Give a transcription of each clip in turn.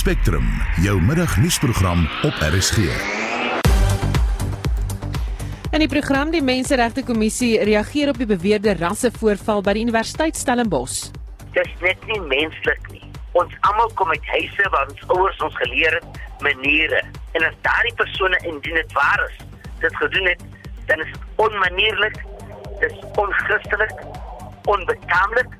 Spectrum, jou middagnuusprogram op RSG. In die program die Menseregte Kommissie reageer op die beweerde rassevoorval by die Universiteit Stellenbosch. Dis net nie menslik nie. Ons almal kom uit huise waar ons ouers ons geleer het maniere. En as daardie persone indien dit waar is, dit gedoen het, dan is dit onmanierlik, dis onchristelik, onbetaamlik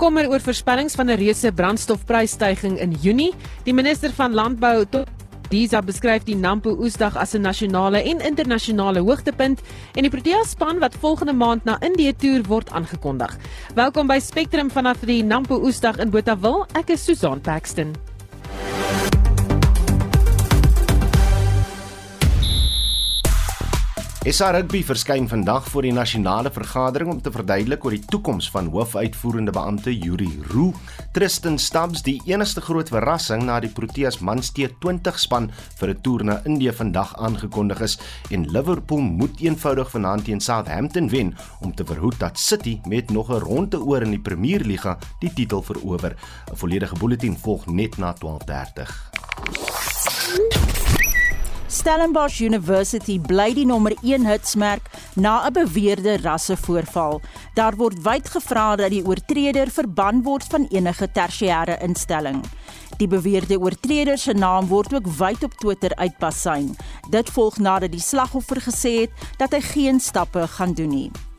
Kommer oor voorspellings van 'n reuse brandstofprysstygings in Junie. Die minister van Landbou Disa beskryf die Nampo Oesdag as 'n nasionale en internasionale hoogtepunt en die Protea span wat volgende maand na Indië toer word aangekondig. Welkom by Spectrum vanaf die Nampo Oesdag in Botawil. Ek is Susan Paxton. SA Rugby verskyn vandag voor die nasionale vergadering om te verduidelik oor die toekoms van hoofuitvoerende beampte Yuri Roo. Tristan Stubbs, die enigste groot verrassing na die Proteas Manstee 20 span vir 'n toer na Indië vandag aangekondig is en Liverpool moet eenvoudig vanaand teen Southampton wen om te verhoed dat City met nog 'n ronde oor in die Premier Liga die titel verower. 'n Volledige bulletin volg net na 12:30. Stellenbosch University bly die nommer 1 hitsmerk na 'n beweerde rassevoorval. Daar word wyd gevra dat die oortreder verban word van enige tersiêre instelling. Die beweerde oortreder se naam word ook wyd op Twitter uitpasyn. Dit volg nadat die slagoffer gesê het dat hy geen stappe gaan doen nie.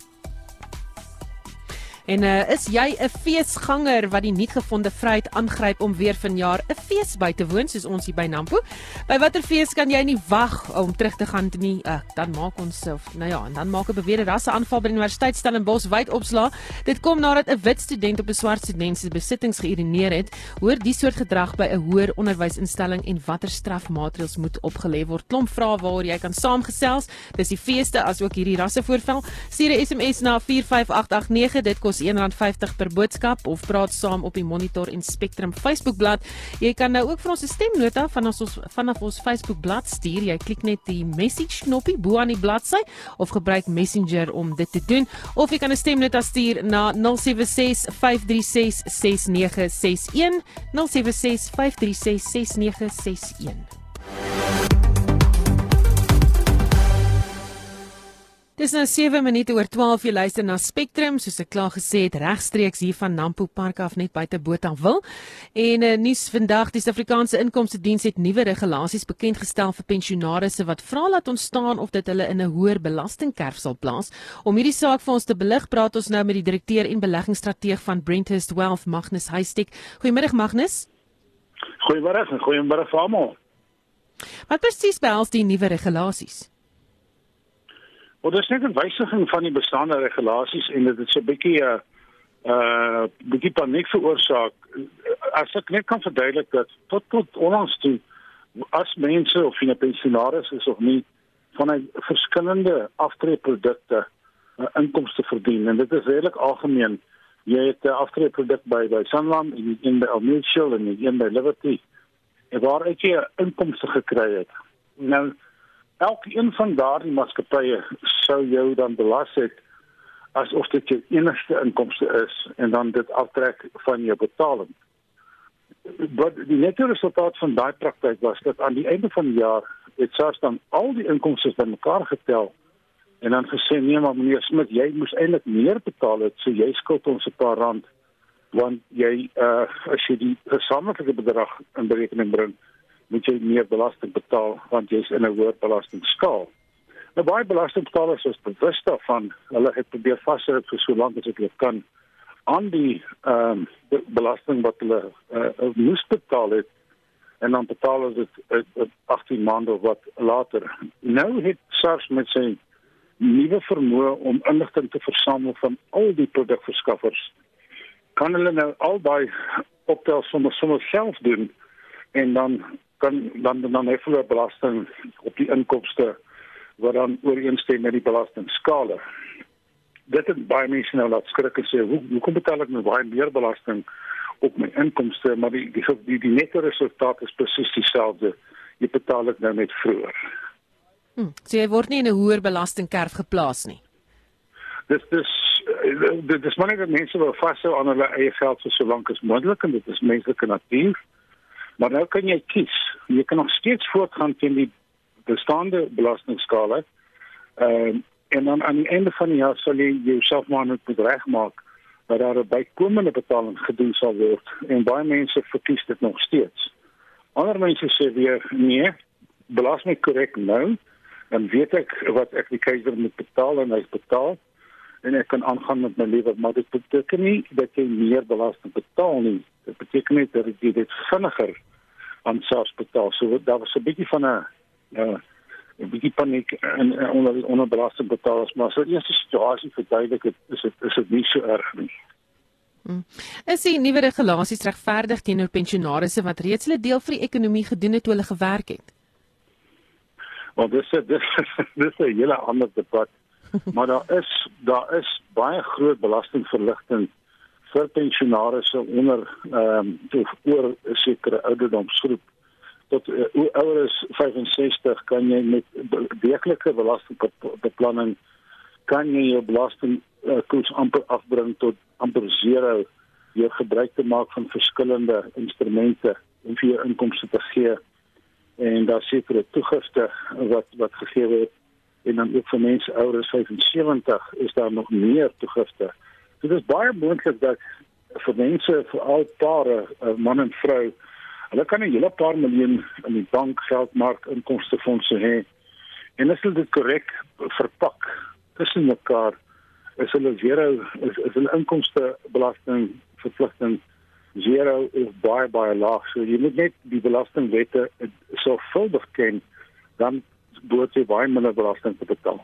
En uh, is jy 'n feesganger wat die nuutgevonde vryheid aangryp om weer vanjaar 'n fees by te woon soos ons hier by Nampo? By watter fees kan jy nie wag om terug te gaan nie? Uh, dan maak ons of nou ja, en dan maak 'n beweerde rasse aanval by die Universiteit Stellenbosch wyd opslaa. Dit kom nadat 'n wit student op 'n swart student se besittings geïrineer het. Hoor die soort gedrag by 'n hoër onderwysinstelling en watter strafmaatreëls moet opgelê word? Klomp vrae waaroor jy kan saamgesels. Dis die feeste asook hierdie rassevoorval. Stuur 'n SMS na 45889. Dit kos R1.50 per boodskap of praat saam op die Monitor en Spectrum Facebookblad. Jy kan nou ook vir ons 'n stemnota van ons vanaf ons Facebookblad stuur. Jy klik net die message knoppie bo aan die bladsy of gebruik Messenger om dit te doen of jy kan 'n stemnota stuur na 076 536 Dis nou 7 minute oor 12 jy luister na Spectrum soos ek klaar gesê het regstreeks hier van Nampo Park af net buite Botawil. En uh, nuus vandag die Suid-Afrikaanse Inkomste Diens het nuwe regulasies bekend gestel vir pensionaarsse wat vra laat ontstaan of dit hulle in 'n hoër belastingkerf sal plaas. Om hierdie saak vir ons te belig, praat ons nou met die direkteur en beleggingsstrateeg van Brenthurst Wealth, Magnus Huystek. Goeiemôre Magnus. Goeiemôre en goeiemôre vir almal. Wat presies behels die nuwe regulasies? Wel, dit is net 'n wysiging van die bestaande regulasies en dit het so 'n bietjie 'n uh, uh bietjie paniek veroorsaak. As ek net kan verduidelik dat tot tot onlangs toe as mense of jy 'n pensionaris is of nie van verskillende aftreeprodukte uh, inkomste verdien en dit is redelik algemeen. Jy het 'n aftreeproduk by by Sanlam en een by Mutual en een by Liberty. En waar ek jy inkomste gekry het. Nou elkeen van daardie maatskappye sou jou dan belas het asof dit jou enigste inkomste is en dan dit aftrek van jou betaling. Wat die nette resultaat van daai praktyk was dat aan die einde van die jaar het SARS dan al die inkomste bymekaar getel en dan gesê nee maar meneer Smit jy moes eintlik meer betaal het so jy skuld ons 'n paar rand want jy uh as jy die gesamentlike bedrag in berekening bring moet jy meer belasting betaal want jy's in 'n hoër belastingskaal. Nou baie belastingbetalers is bewus daarvan. Hulle het probeer vashou vir so lank as dit kan aan die ehm um, belasting wat hulle uh, moes betaal het en dan betaal hulle dit uh, 18 maande of wat later. Nou het SARS met sy nuwe vermoë om inligting te versamel van al die produkverskaffers kan hulle nou al daai optels sommer sommer self doen en dan kan dan dan hef hulle belasting op die inkomste wat dan ooreenstem met die belastingskale. Dit het baie mense nou laat skrik en sê, "Hoe hoe kom betaal ek nou baie meer belasting op my inkomste, maar die die die, die nette resultaat is presies dieselfde. Jy betaal dit nou net vroeër." Hm, so jy word nie in 'n hoër belastingkerf geplaas nie. Dis dis uh, dit is maar net dat mense wil vashou aan hulle eie geld vir so lank as moontlik en dit is menslike natuur. Maar nou kan jy kies. Jy kan nog steeds voortgaan teen die bestaande belastingskale. Ehm uh, en dan aan die einde van die jaar sal jy jouself maar net bedreig maak dat daar 'n bykomende betaling gedoen sal word en baie mense verkies dit nog steeds. Ander mense sê weer nee, belas my korrek nou dan weet ek wat ek die keiser moet betaal en hy betaal en ek kan aangaan met my lewe maar dit beteken nie dat jy meer belasting betaal nie dit beteken net dat jy dit vinniger aan SARS betaal so daar was 'n bietjie van 'n uh, 'n bietjie paniek en onder onder belasting betaal maar so die eerste situasie verduidelik dit is dit is dit nie so erg nie Hmm. Is die nuwe regulasies regverdig teenoor pensionaarsse wat reeds hulle deel vir die ekonomie gedoen het toe hulle gewerk het? Want dis dis dis 'n hele ander debat. Maar daar is daar is baie groot belastingverligting vir pensionaarsse onder ehm um, oor 'n sekere ouderdomsgroep. Tot uh, ouer is 65 kan jy met werklike belastingbeplanning kan jy jou belasting uh, koers amper afbring tot amper zero deur gebruik te maak van verskillende instrumente om vir jou inkomste te gee en daar sekere toegifte wat wat gegee word en dan ook vir mense ouer as 75 is daar nog meer toegifte. Dit is baie moontlik dat vir mense veral pare, eh, man en vrou, hulle kan 'n hele paar miljoen in die bank geldmark inkomstefondse hê en as hulle dit korrek verpak tussen mekaar is hulle zero is, is hulle inkomste belasting verpligting zero is baie baie laag. So jy moet net die belastingwette sorgvuldig ken dan moet jy baie minder belasting betaal.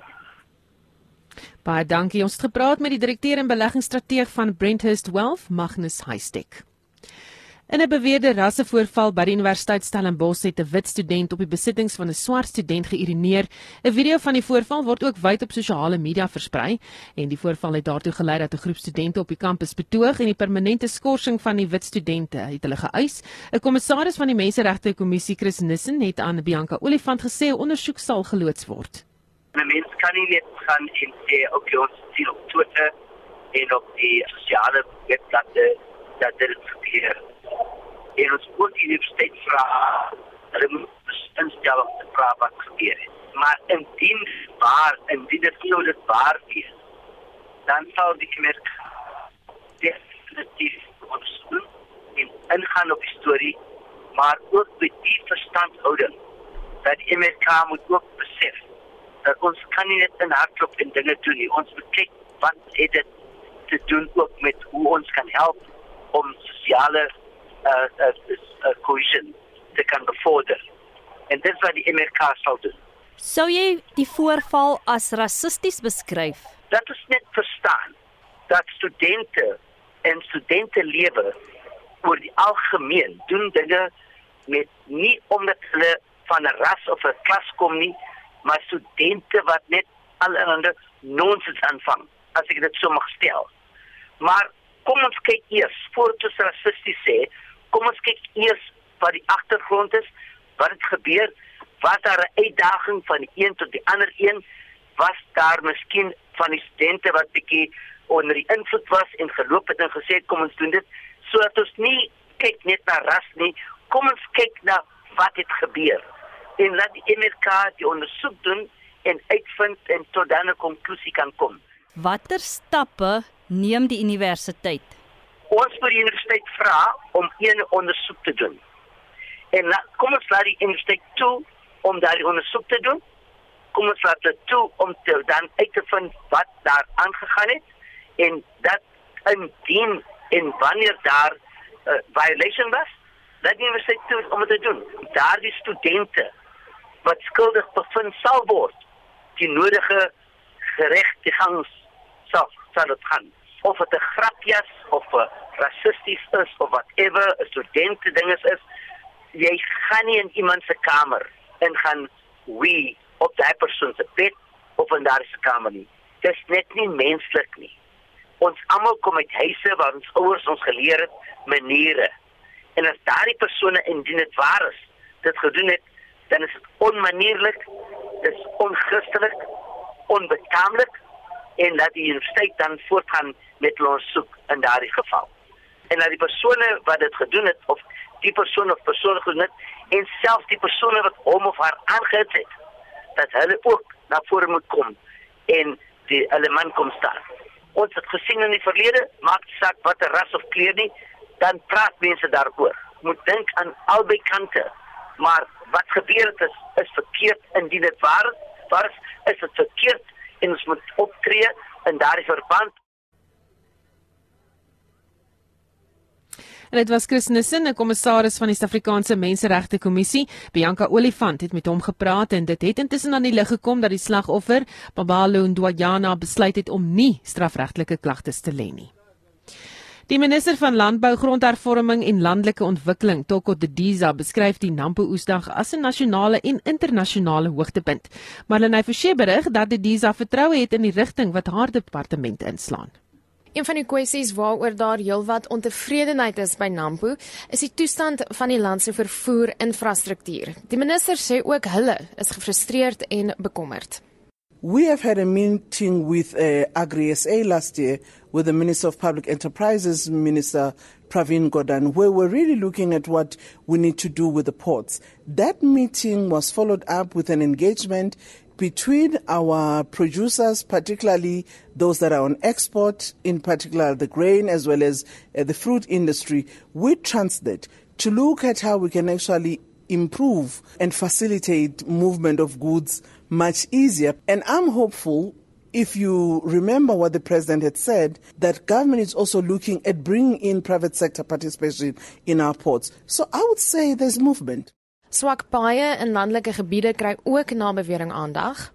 Baie dankie. Ons het gepraat met die direkteur en beleggingsstrateeg van Brenthurst Wealth, Magnus Heistek. In 'n beweerde rassevoorval by die Universiteit Stellenbosch het 'n wit student op die besittings van 'n swart student geïrineer. 'n Video van die voorval word ook wyd op sosiale media versprei en die voorval het daartoe gelei dat 'n groep studente op die kampus betoog en die permanente skorsing van die wit studente het hulle geëis. 'n Kommissaris van die Menseregte Kommissie, Chris Nissen, het aan Bianca Olifant gesê 'n ondersoek sal geloods word. 'n Mens kan nie net gaan en sê op jou sien op Twitter en op die sosiale webblaaie dat dit gebeur en ons moet die universiteit vra hulle moet instel om te vra wat gebeur het. Maar indien waar indien dit sou dit waar is, dan sal die kerk definitief ons in ingaan op die storie, maar ook met die verstandhouding dat die MK moet ook besef dat ons kan nie net in hardloop en dinge doen nie. Ons moet kyk wat het dit te doen ook met hoe ons kan help om sosiale uh, uh, uh, cohesion te kan bevorder. En dit is wat die MRK sal doen. Sou jy die voorval as rassisties beskryf? Dat is net verstaan dat studente en studente lewe oor die algemeen doen dinge met nie omdat hulle van 'n ras of 'n klas kom nie, maar studente wat net allerhande nonsens aanvang, as ek dit so mag stel. Maar kom ons kyk eers voor ons rassisties sê, kom ons kyk eers wat die agtergrond is, wat het gebeur, was daar 'n uitdaging van die een tot die ander een, was daar miskien van die studente wat bietjie onder die invloed was en geloop het en gesê kom ons doen dit sodat ons nie kyk net na ras nie, kom ons kyk na wat het gebeur en laat die MRK die ondersoek doen en uitvind en tot dan 'n konklusie kan kom. Watter stappe neem die universiteit? ons vir die universiteit vra om 'n ondersoek te doen. En la, kom ons laat die universiteit toe om daardie ondersoek te doen. Kom ons laat dit toe om te dan uit te vind wat daar aangegaan het en dat indien en wanneer daar 'n uh, violation was, dat die universiteit toe om dit te doen. Daardie studente wat skuldig bevind sal word, die nodige geregtigings sal sal dit gaan of dit 'n grapjas of 'n rassisties is of whatever 'n studente ding is, is jy gaan nie in iemand se kamer en gaan wie op daai persoon se bed of in daardie se kamer nie. Dit is net nie menslik nie. Ons almal kom uit huise waar ons ouers ons geleer het maniere. En as daardie persone indien dit waar is, dit gedoen het, dan is dit onmanierlik, dit is onchristelik, onbetaamlik en dat die universiteit dan voortgaan met hulle ondersoek in daardie geval. En dat die persone wat dit gedoen het of die persoon of persone gedoen het en selfs die persone wat hom of haar aangehit het, dat hulle ook na vore moet kom en die element kom staan. Ons het gesien in die verlede, maak saak watter ras of kleur nie, dan praat mense daaroor. Moet dink aan albei kante. Maar wat gebeur het is is verkeerd indien dit waar is. Waar is, dit verkeerd en ons moet optree in daardie verband. En dit was Chris Nissen, 'n kommissaris van die Suid-Afrikaanse Menseregte Kommissie. Bianca Olifant het met hom gepraat en dit het intussen aan die lig gekom dat die slagoffer, Babalo Ndwajana, besluit het om nie strafregtelike klagtes te lê nie. Die minister van Landbou, Grondhervorming en Landelike Ontwikkeling, Toko Didiza, beskryf die Nampo Oesdag as 'n nasionale en internasionale hoogtepunt. Marlenae Forsie berig dat Didiza vertroue het in die rigting wat haar departement inslaan. Een van die kwessies waaroor daar heelwat ontevredenheid is by Nampo, is die toestand van die land se vervoer-infrastruktuur. Die minister sê ook hulle is gefrustreerd en bekommerd. We have had a meeting with uh, Agri SA last year with the Minister of Public Enterprises, Minister Pravin Gordhan, where we're really looking at what we need to do with the ports. That meeting was followed up with an engagement between our producers, particularly those that are on export, in particular the grain as well as uh, the fruit industry, with Transnet to look at how we can actually improve and facilitate movement of goods much easier. And I'm hopeful if you remember what the president had said, that government is also looking at bringing in private sector participation in our ports. So I would say there's movement. Swak paaie in landelike gebiede kry ook na bewering aandag.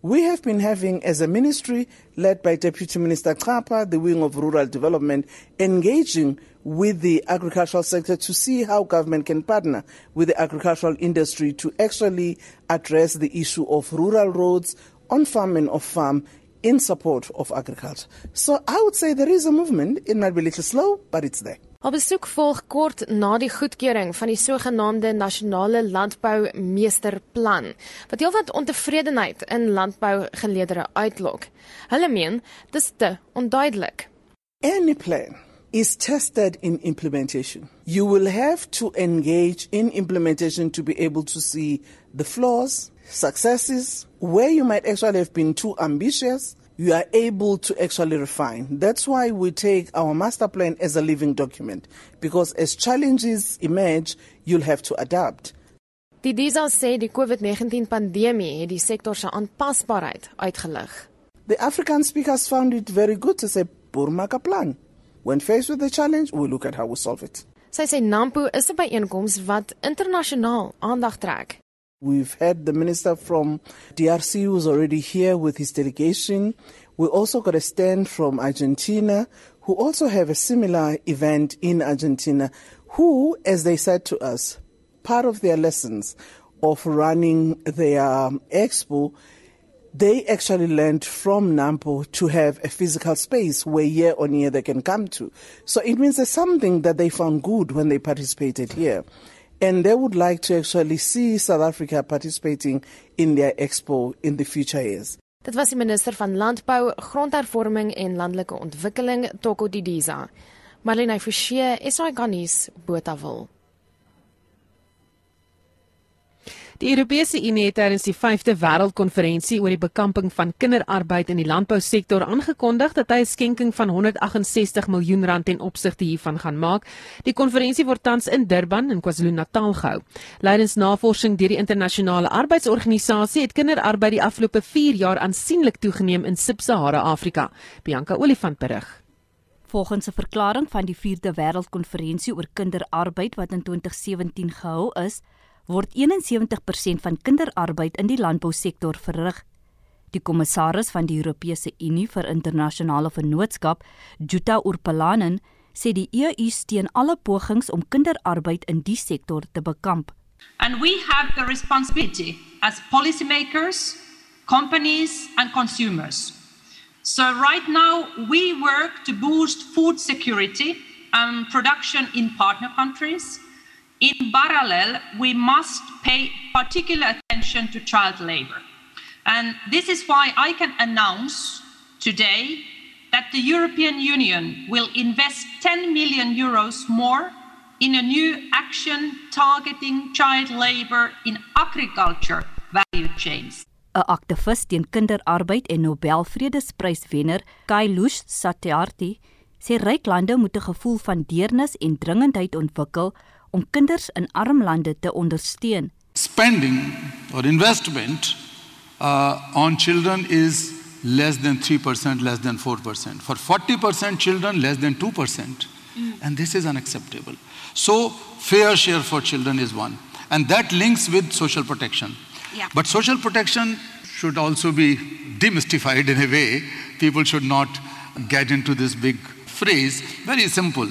We have been having, as a ministry led by Deputy Minister Kapa, the wing of rural development, engaging with the agricultural sector to see how government can partner with the agricultural industry to actually address the issue of rural roads, on farm and off farm, in support of agriculture. So I would say there is a movement. It might be a little slow, but it's there. Haar besoek volg kort na die goedkeuring van die sogenaamde nasionale landbou meesterplan wat heelwat ontevredenheid in landbougeleedere uitlok. Hulle meen dis te onduidelik. Any plan is tested in implementation. You will have to engage in implementation to be able to see the flaws, successes, where you might actually have been too ambitious you are able to actually refine. That's why we take our master plan as a living document, because as challenges emerge, you'll have to adapt. Die DISA sê die COVID-19 pandemie het die sektor se aanpasbaarheid uitgelig. The African speakers found it very good to say Burmaka plan. When faced with the challenge, we look at how we solve it. Sy sê NAMPO is 'n byeenkoms wat internasionaal aandag trek. We've had the minister from DRC who's already here with his delegation. We also got a stand from Argentina who also have a similar event in Argentina who, as they said to us, part of their lessons of running their um, expo, they actually learned from NAMPO to have a physical space where year on year they can come to. So it means there's something that they found good when they participated here. and they would like to actually see South Africa participating in their expo in the future years. Dit was die minister van Landbou, Grondhervorming en Landelike Ontwikkeling, Toko Didiza. Marlene Forsie, SAK nuus, Botawil. Die Europese Unie het tydens die 5de Wêreldkonferensie oor die bekamping van kinderarbeid in die landbousektor aangekondig dat hy 'n skenking van 168 miljoen rand ten opsigte hiervan gaan maak. Die konferensie word tans in Durban in KwaZulu-Natal gehou. Leidens navorsing deur die internasionale arbeidsorganisasie het kinderarbeid die afgelope 4 jaar aansienlik toegeneem in Sub-Sahara Afrika. Bianca Olifant berig. Volgens 'n verklaring van die 4de Wêreldkonferensie oor kinderarbeid wat in 2017 gehou is, word 71% van kinderarbeid in die landbousektor verrig. Die kommissaris van die Europese Unie vir internasionale vennootskap, Jutta Urpalanen, sê die EU steun alle pogings om kinderarbeid in die sektor te bekamp. And we have the responsibility as policymakers, companies and consumers. So right now we work to boost food security and production in partner countries In parallel, we must pay particular attention to child labor. And this is why I can announce today that the European Union will invest 10 million euros more in a new action targeting child labor in agriculture value chains. 'n Aktivis teen kinderarbeid en Nobel Vredespryswenner Kailash Satyarthi sê ryk lande moet 'n gevoel van deernis en dringendheid ontwikkel om kinders in arm lande te ondersteun. Spending or investment uh, on children is less than 3%, less than 4%. For 40% children, less than 2%. Mm. And this is unacceptable. So, fair share for children is one. And that links with social protection. Yeah. But social protection should also be demystified in a way. People should not get into this big phrase. Very simple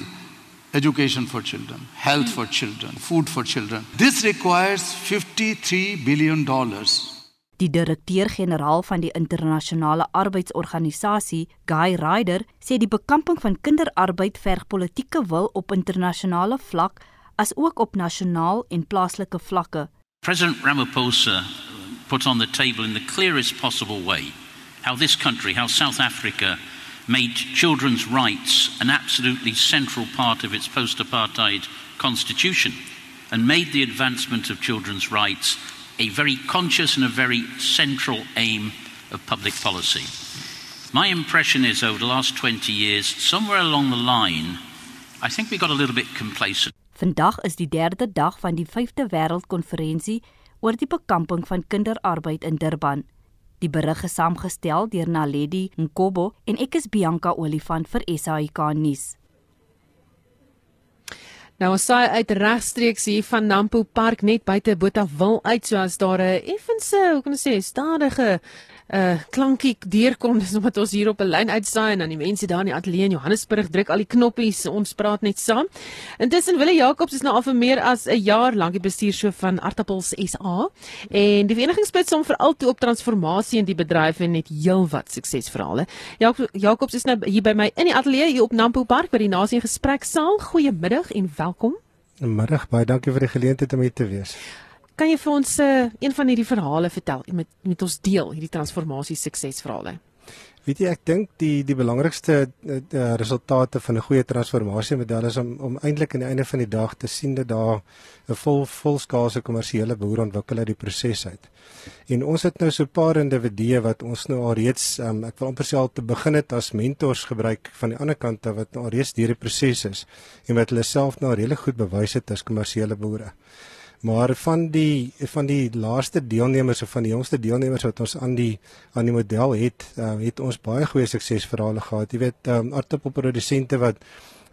education for children, health mm. for children, food for children. This requires 53 billion dollars. Die direkteur-generaal van die internasionale arbeidsorganisasie, Guy Ryder, sê die bekamping van kinderarbeid verg politieke wil op internasionale vlak as ook op nasionaal en plaaslike vlakke. President Ramaphosa put on the table in the clearest possible way how this country, how South Africa made children's rights an absolutely central part of its post apartheid constitution and made the advancement of children's rights a very conscious and a very central aim of public policy. My impression is over the last 20 years, somewhere along the line, I think we got a little bit complacent. Vandag is die derde dag van die 5de wêreldkonferensie oor die bekamping van kinderarbeid in Durban. Die berig is saamgestel deur Naledi Nkobo en ek is Bianca Olifant vir SAK nuus. Nou ons saai uit regstreeks hier van Nampo Park net buite Botawil uit soos daar 'n effense, hoe kan ek sê, stadige uh klankie deurkom dis omdat ons hier op 'n lyn uitsaai en dan die mense daar in die ateljee in Johannesburg druk al die knoppies ons praat net saam. Intussen Wille Jacobs is nou al vir meer as 'n jaar lank die bestuurshoof van Artappels SA en die vereniging spits hom veral toe op transformasie in die bedryf en net heelwat suksesverhale. Jacobs is nou hier by my in die ateljee hier op Nampo Park by die Nasie Gespreksaal. Goeiemiddag en welkom. Middag, baie dankie vir die geleentheid om hier te wees. Kan jy vir ons uh, een van hierdie verhale vertel met met ons deel hierdie transformasie suksesverhale? Weet jy ek dink die die belangrikste uh, resultate van 'n goeie transformasie model is om om eintlik aan die einde van die dag te sien dat daar 'n vol volskaalse kommersiële behoor ontwikkel uit die proses uit. En ons het nou so 'n paar individue wat ons nou al reeds um, ek wil amper sê al te begin het as mentors gebruik van die ander kant af wat nou al reeds deur die proses is en wat hulle self nou redelik goed bewys het as kommersiële boere. Maar van die van die laaste deelnemers of van die jongste deelnemers wat ons aan die aan die model het, uh, het ons baie goeie suksesverhale gehad. Jy weet, um, aardappelprodusente wat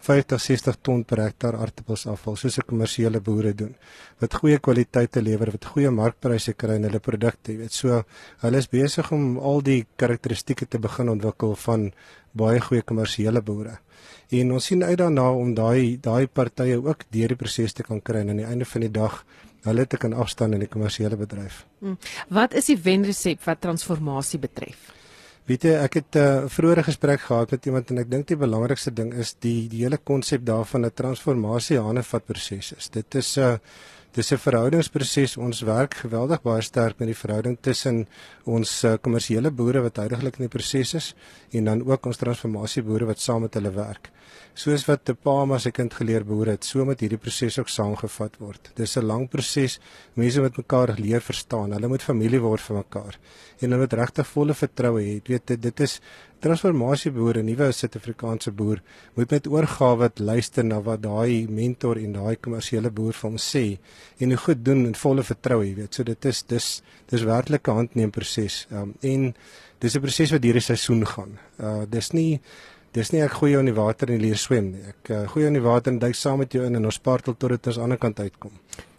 50 60 ton per hektaar aardappels afval soos 'n kommersiële boere doen wat goeie kwaliteite lewer wat goeie markpryse kry in hulle produkte jy weet so hulle is besig om al die karakteristikke te begin ontwikkel van baie goeie kommersiële boere en ons sien uit daarna om daai daai partye ook deur die proses te kan kry en aan die einde van die dag hulle te kan afstaan in die kommersiële bedryf. Hmm. Wat is die wenresep wat transformasie betref? Weet jy, ek het 'n uh, vroeëre gesprek gehad met iemand en ek dink die belangrikste ding is die die hele konsep daarvan 'n transformasie hanevat proses is. Dit is 'n uh, dis 'n verhoudingsproses. Ons werk geweldig baie sterk met die verhouding tussen ons uh, kommersiële boere wat heidaglik in die proses is en dan ook ons transformasieboere wat saam met hulle werk soos wat 'n pa maar sy kind geleer behoort het, so moet hierdie proses ook saamgevat word. Dis 'n lang proses. Mense moet mekaar leer verstaan. Hulle moet familie word vir mekaar. En hulle moet regtig volle vertroue hê. Jy weet dit, dit is transformasieboere, nuwe Suid-Afrikaanse boer moet met oorgawe luister na wat daai mentor en daai kommersiële boer vir hom sê en hoe goed doen en volle vertroue, jy weet. So dit is dis dis werklike handneem proses. Um, en dis 'n proses wat deur die seisoen gaan. Uh dis nie Dis nie ek gooi in die water en leer swem nie. Ek uh, gooi in die water en duik saam met jou in en ons spartel tot dit aan die ander kant uitkom.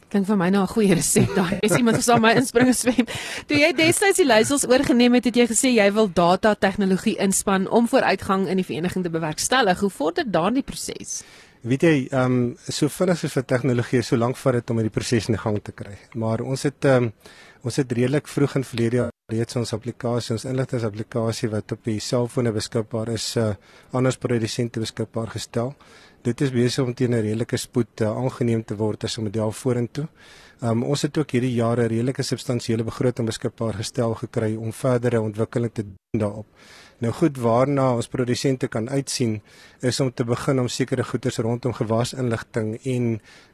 Klink vir my nou 'n goeie resep daai. Is iemand wat saam my inspring swem. Toe jy destyds die leiersels oorgeneem het, het jy gesê jy wil data tegnologie inspann om vooruitgang in die vereniging te bewerkstellig. Hoe vorder daardie proses? Weet jy, ehm um, so vinnig soos vir tegnologie, so lank vat dit om hierdie proses in gang te kry. Maar ons het ehm um, ons het redelik vroeg in verlede jaar reeds ons applikasie, ons inligtingsapplikasie wat op die selfone beskikbaar is, uh, aan ons produsente beskikbaar gestel. Dit is besig om teen 'n redelike spoed uh, aangeneem te word as 'n model vorentoe. Um, ons het ook hierdie jare redelike substansiële begroting beskikbaar gestel gekry om verdere ontwikkeling te doen daarop. Nou goed waarna ons produsente kan uitsien is om te begin om sekere goederes rondom gewasinligting en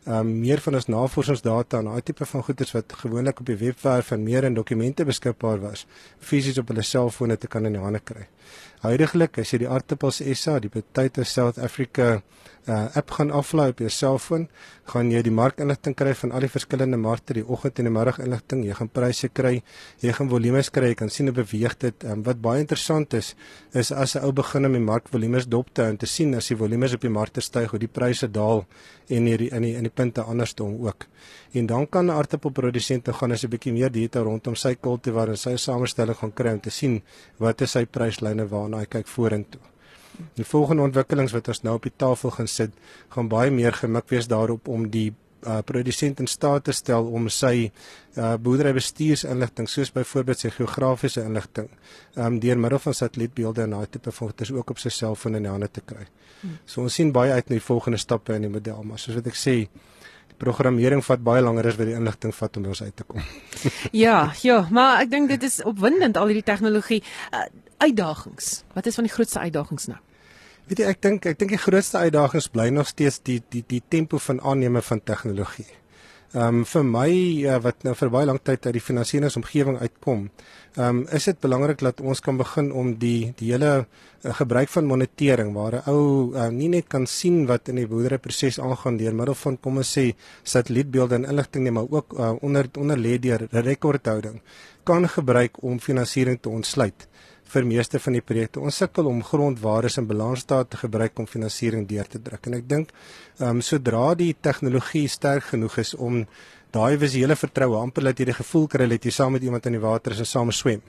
um, meer van ons navorsingsdata en daai tipe van goederes wat gewoonlik op die webwerf en meer in dokumente beskikbaar was, fisies op hulle selfone te kan in die hande kry. Huidigelik as jy die Artappels SA, die Potato South Africa uh, app gaan aflaai op jou selfoon, gaan jy die markinligting kry van al die verskillende markte, die oggend en die middag inligting, jy gaan pryse kry, jy gaan volumes kry, jy kan sien hoe beweeg dit. Um, wat baie interessant is, is as 'n ou begin om die markvolumes dop te hou en te sien as die volumes op die markte styg, hoe die pryse daal en hierdie in die in die punte andersom ook. En dan kan 'n aardappelprodusent gaan as 'n bietjie meer detail rondom sy kultivar en sy samestelling gaan kry om te sien wat is sy pryslyne waarna hy kyk vorentoe. Die volgende ontwikkelings wat ons nou op die tafel gaan sit, gaan baie meer gemik wees daarop om die uh, produsent in staat te stel om sy uh, boerderybestuursinligting soos byvoorbeeld sy geografiese inligting um, deur middel van satellietbeelde en daai tipe van goeders ook op sy selfoon in die hande te kry. Hmm. So ons sien baie uit na die volgende stappe in die model, maar soos wat ek sê, programmering vat baie langer as wat die inligting vat om by ons uit te kom. ja, ja, maar ek dink dit is opwindend al hierdie tegnologie. Uh, uitdagings. Wat is van die grootste uitdagings nou? Weet jy, ek dink ek dink die grootste uitdagings bly nog steeds die die die tempo van aanneme van tegnologie. Ehm um, vir my uh, wat nou vir baie lank tyd uit die finansieringsomgewing uitkom, ehm um, is dit belangrik dat ons kan begin om die die hele uh, gebruik van monitering waar 'n ou uh, nie net kan sien wat in die boerderyproses aangaan deur middel van kom ons sê satellietbeelde en inligting nie, maar ook uh, onder onder lê deur rekordhouding kan gebruik om finansiering te ontsluit vir meeste van die projekte. Ons sukkel om grondwaardes en balansstate te gebruik om finansiering deur te druk. En ek dink, ehm um, sodra die tegnologie sterk genoeg is om daai visuele vertroue amper dat jy die gevoel kry dat jy saam met iemand in die water is en saam swem,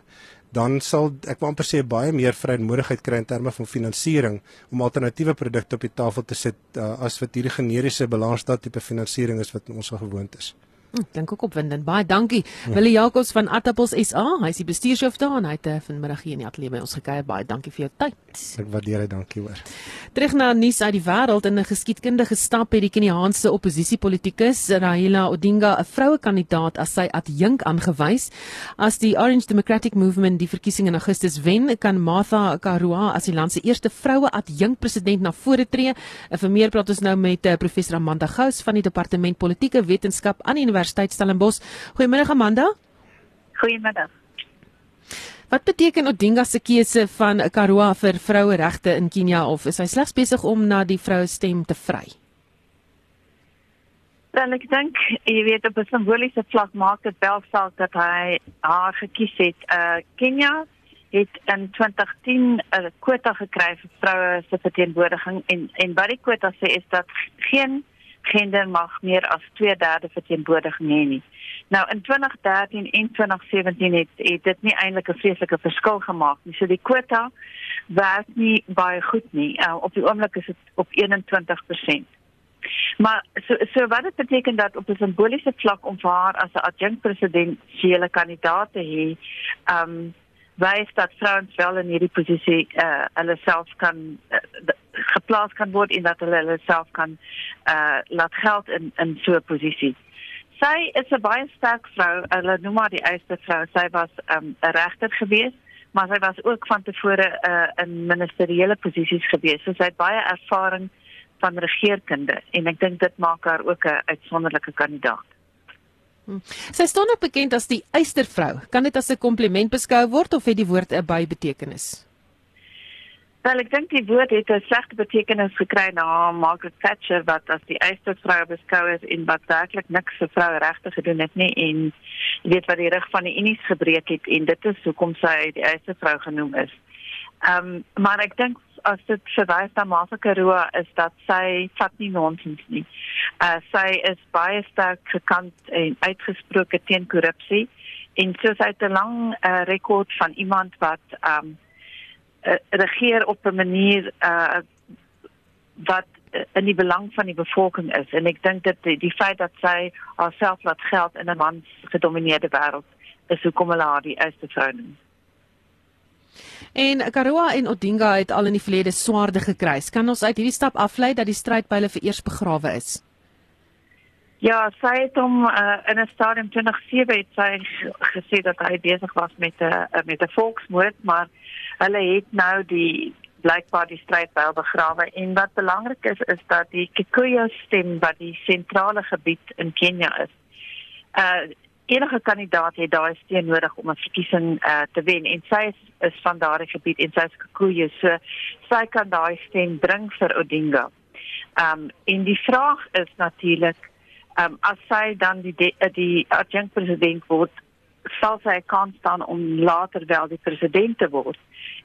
dan sal ek wil amper sê baie meer vrymoedigheid kry in terme van finansiering om alternatiewe produkte op die tafel te sit uh, as wat hierdie generiese balansstate tipe finansiering is wat ons al gewoond is. Hm, dink ook opwindend. Baie dankie. Ja. Willie Jacobs van Attappels SA. Hy is die bestuurshoof daar en hy het eh, vanmiddag hier in die ateljee by ons gekuier. Baie dankie vir jou tyd. Ek waardeer dit, dankie hoor. Terug na nuus uit die wêreld in 'n geskiedkundige stap het die Keniaanse oppositiepolitikus Raila Odinga 'n vroue kandidaat as sy adjunk aangewys. As die Orange Democratic Movement die verkiesing in Augustus wen, kan Martha Karua as die land se eerste vroue adjunk president na vore tree. En vir meer praat ons nou met uh, professor Amanda Gous van die departement politieke wetenskap aan die Universiteit Stellenbosch. Goeiemôre Amanda. Goeiemiddag. Wat beteken Odinga se keuse van Karua vir vroueregte in Kenia of is hy slegs besig om na die vroue stem te vry? Dan ek dink jy weet op 'n simboliese vlak maak dit wel saak dat hy haar gekies het. Uh Kenia het in 2010 'n kwota gekry vir vroue se verteenwoordiging en en wat die kwota sê is dat geen gender mag meer as 2/3 verteenwoordiging hê nie. Nou in 2013 en 2017 het, het dit nie eintlik 'n vreeslike verskil gemaak nie. So die kwota werk nie baie goed nie. Uh, op die oomblik is dit op 21%. Maar so so wat dit beteken dat op 'n simboliese vlak om vir haar as 'n adjunkt presidentsiële kandidaat te hê, ehm um, wys dat vrouens wel in hierdie posisie uh, hulle self kan uh, geplaas kan word en dat hulle hulle self kan eh uh, laat geld in in so 'n posisie. Sy is 'n baie sterk vrou. Hulle noem haar die eerste vrou. Sy was um, 'n um, regter gewees, maar sy was ook van tevore uh, in ministeriële posisies gewees. So sy het baie ervaring van regeerkunde en ek dink dit maak haar ook 'n uitsonderlike kandidaat. Hm. Sy staan ook bekend as die eystervrou. Kan dit as 'n kompliment beskou word of het die woord 'n bybetekenis? Wel, ek dink die woord het 'n slegte betekenis gekry na Margaret Thatcher wat as die eerste vrou beskou is en wat werklik niks vir vroue regte gedoen het nie en jy weet wat die rug van die Unie gebreek het en dit is hoekom sy die eerste vrou genoem is. Ehm um, maar ek dink as dit verwys na Martha Karua is dat sy vat nie nonsens nie. Uh sy is baie sterk gekant en uitgesproke teen korrupsie en sy het 'n lang uh, rekord van iemand wat ehm um, uh, regeer op 'n manier uh wat in die belang van die bevolking is en ek dink dat die, die feit dat sy haarself laat geld in 'n mans gedomeineerde wêreld is hoekom hulle haar die eerste vrou noem. En Karua en Odinga het al in die verlede swaarde gekry. Kan ons uit hierdie stap aflei dat die stryd by hulle vereers begrawe is? Ja, sy het hom uh, in 'n stadium 2007 het sy gesê dat hy besig was met 'n uh, met 'n volksmoord, maar hulle het nou die blykbaar die stryd wel begrawe en wat belangrik is is dat die Kikuyu stem wat die sentrale gebied in Kenia is. Uh enige kandidaat het daai steun nodig om 'n verkiesing uh, te wen en sy is, is van daardie gebied en sy is Kikuyu so sy kan daai stem bring vir Odinga. Um en die vraag is natuurlik um as sy dan die die, die adjunct president word sal sy kan staan om later wel die president te word.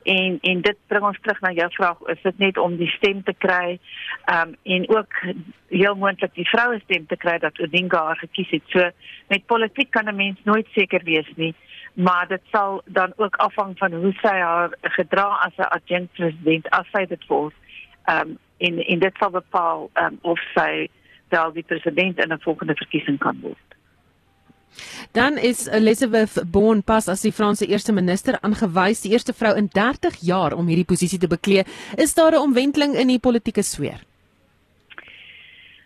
En en dit bring ons terug na jou vraag, is dit net om die stem te kry um en ook heel moontlik die vroue stem te kry dat Odinga haar gekies het. So met politiek kan 'n mens nooit seker wees nie, maar dit sal dan ook afhang van hoe sy haar gedra as 'n adjunct president as sy dit word. Um en en dit sal bepaal um of sy wel die president in 'n volgende verkiesing kan word. Dan is Elizabeth Bourne pas as die Franse eerste minister aangewys, die eerste vrou in 30 jaar om hierdie posisie te beklee. Is daar 'n omwenteling in die politieke sfeer?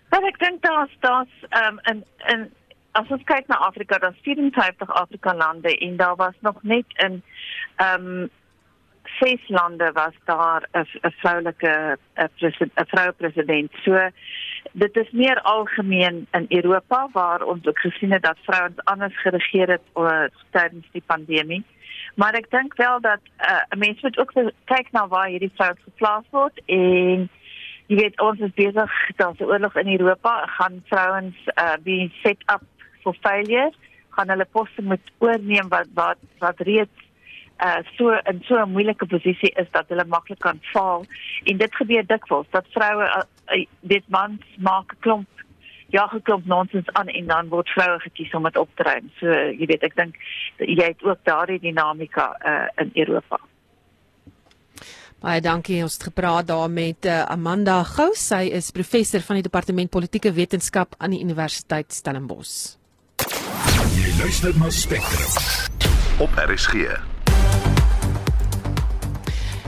Wat ek dink daar's daar's ehm um, in in as ons kyk na Afrika, daar's 54 Afrika lande en daar was nog net in ehm um, ses lande was daar 'n vroulike 'n vroue president. So dit is meer algemeen in Europa waar ons ook gesien het dat vrouens anders geregeer het uh, tydens die pandemie. Maar ek dink wel dat uh, 'n mens moet ook kyk na waar hierdie vrouens geplaas word en jy weet ons is besig daar's 'n oorlog in Europa, gaan vrouens uh, be set up for failure, gaan hulle poste moet oorneem wat wat wat reeds uh so in so 'n moeilike posisie is dat hulle maklik kan val en dit gebeur dikwels dat vroue uh, uh, dit mans maak klomp ja geklomp nonsens aan en dan word vroue gekies om dit op te ruim. So jy weet ek dink jy het ook daardie dinamika uh in Europa. Baie dankie. Ons het gepraat daar met uh, Amanda Gou. Sy is professor van die departement politieke wetenskap aan die Universiteit Stellenbosch. Jy luister na Spectrum op RSG.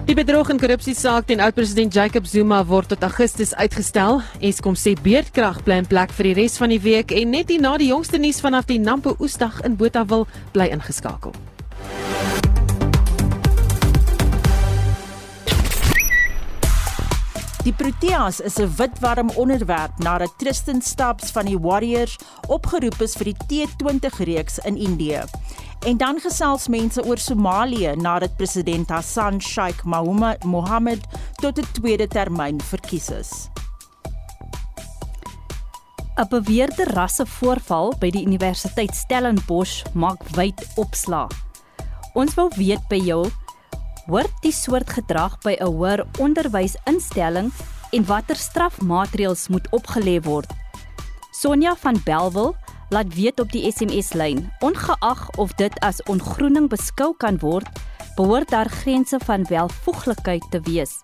Die bedrog en korrupsie saak teen oud-president Jacob Zuma word tot Augustus uitgestel. Eskom sê beerdkrag bly in plek vir die res van die week en net hier na die jongste nuus vanaf die Nampo Oesdag in Botawil bly ingeskakel. Die Proteas is 'n witwarm onderwerp nadat Tristan Stubbs van die Warriors opgeroep is vir die T20 reeks in Indië. En dan gesels mense oor Somalië nadat president Hassan Sheikh Mohammed tot 'n tweede termyn verkies is. 'n Beweerde rassevoorval by die Universiteit Stellenbosch maak wyd opslaa. Ons wil weet by jou, hoort die soort gedrag by 'n hoër onderwysinstelling en watter strafmaatreëls moet opgelê word? Sonja van Belwel laat weet op die SMS-lyn. Ongeag of dit as ongroening beskou kan word, behoort daar grense van welvoeglikheid te wees.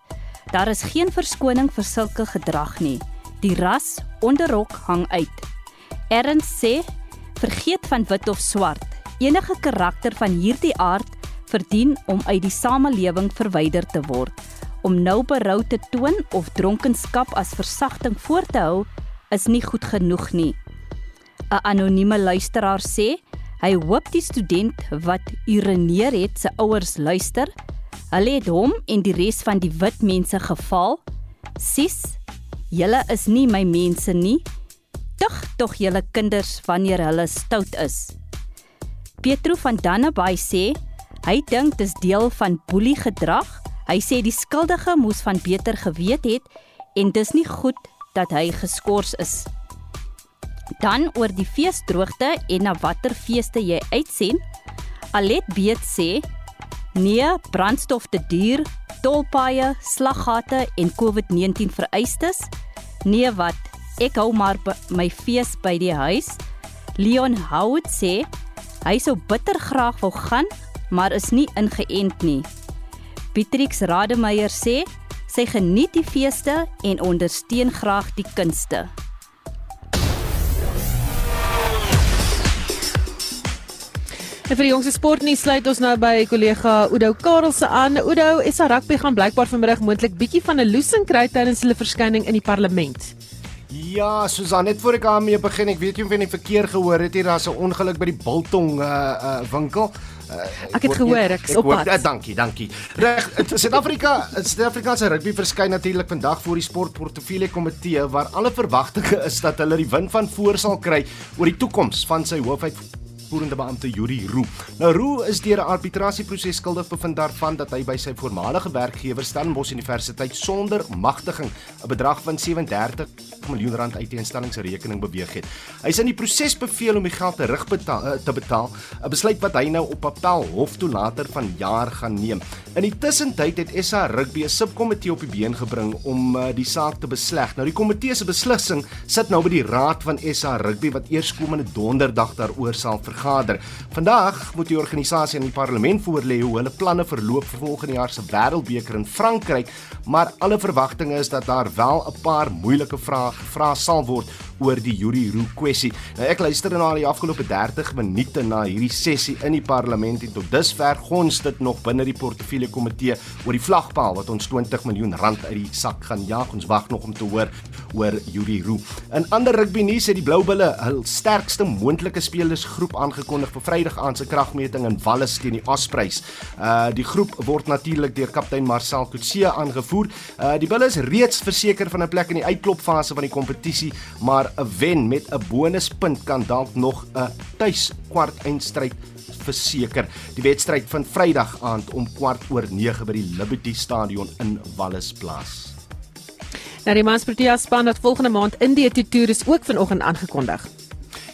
Daar is geen verskoning vir sulke gedrag nie. Die ras onderrok hang uit. Erns sê, vergeet van wit of swart. Enige karakter van hierdie aard verdien om uit die samelewing verwyder te word. Om nou berou te toon of dronkenskap as versagting voor te hou, is nie goed genoeg nie. 'n anonieme luisteraar sê hy hoop die student wat urineer het se ouers luister. Hulle het hom en die res van die wit mense geval. Sis, julle is nie my mense nie. Tug tog julle kinders wanneer hulle stout is. Pietro van Dannebay sê hy dink dis deel van boelie gedrag. Hy sê die skuldige moes van beter geweet het en dis nie goed dat hy geskort is. Dan oor die feesdroogte en na watter feeste jy uitsien. Alet Beet sê: "Nee, brandstof te duur, tolpaaie, slaggate en COVID-19 vereistes. Nee wat, ek hou maar my fees by die huis." Leon Hout sê: "Hy sou bitter graag wou gaan, maar is nie ingeënt nie." Pietrix Rademeier sê: "Sy geniet die feeste en ondersteun graag die kunste." En vir die jongste sportnuus sluit ons nou by kollega Oudo Karelse aan. Oudo, SA Rugby gaan blykbaar vanmiddag moontlik bietjie van 'n loosing kry tydens hulle verskyning in die parlement. Ja, Susan, net voor ek daarmee begin, ek weet jy van die verkeer gehoor het hier, daar's 'n ongeluk by die Biltong uh uh winkel. Uh, ek het gehoor, ek is op pad. Uh, dankie, dankie. Reg, Suid-Afrika, Suid-Afrika se rugby verskyn natuurlik vandag voor die sportportefeulje komitee waar alle verwagtinge is dat hulle die wind van voor sal kry oor die toekoms van sy hoofuit uitvoerende beampte Yuri Roo. Nou Roo is deur 'n arbitrasieproses skuldig bevind daarvan dat hy by sy voormalige werkgewer Stellenbosch Universiteit sonder magtiging 'n bedrag van 37 miljoen rand uit die instelling se rekening beweeg het. Hy is in die proses beveel om die geld terugbetaal eh, te betaal, 'n besluit wat hy nou op appel hof toe later vanjaar gaan neem. In die tussentyd het SA Rugby 'n subkomitee op die been gebring om uh, die saak te besleg. Nou die komitee se beslissing sit nou by die raad van SA Rugby wat eerskomende donderdag daaroor sal vergaan vergader. Vandag moet die organisasie aan die parlement voorlê hoe hulle planne verloop vir volgende jaar se wêreldbeker in Frankryk, maar alle verwagtinge is dat daar wel 'n paar moeilike vrae gevra sal word oor die Yuri Roo kwessie. Nou ek luister na die afgelope 30 minute na hierdie sessie in die parlement en tot dusver gons dit nog binne die portefeulje komitee oor die vlagpaal wat ons 20 miljoen rand uit die sak gaan jaag. Ons wag nog om te hoor oor Yuri Roo. In ander rugby nuus het die Blou Bulle hul sterkste moontlike spelersgroep aangekondig vir Vrydag aand se kragmeting in Wallis teen die Ospreys. Uh die groep word natuurlik deur kaptein Marcel Kutse aangevoer. Uh die Bulle is reeds verseker van 'n plek in die uitklopfase van die kompetisie, maar 'n wen met 'n bonuspunt kan dalk nog 'n tuis kwart eindstryd verseker. Die wedstryd vind Vrydag aand om kwart oor 9 by die Liberty Stadion in Wallis plaas. Nou die Mansprotea span wat volgende maand in die toer is ook vanoggend aangekondig.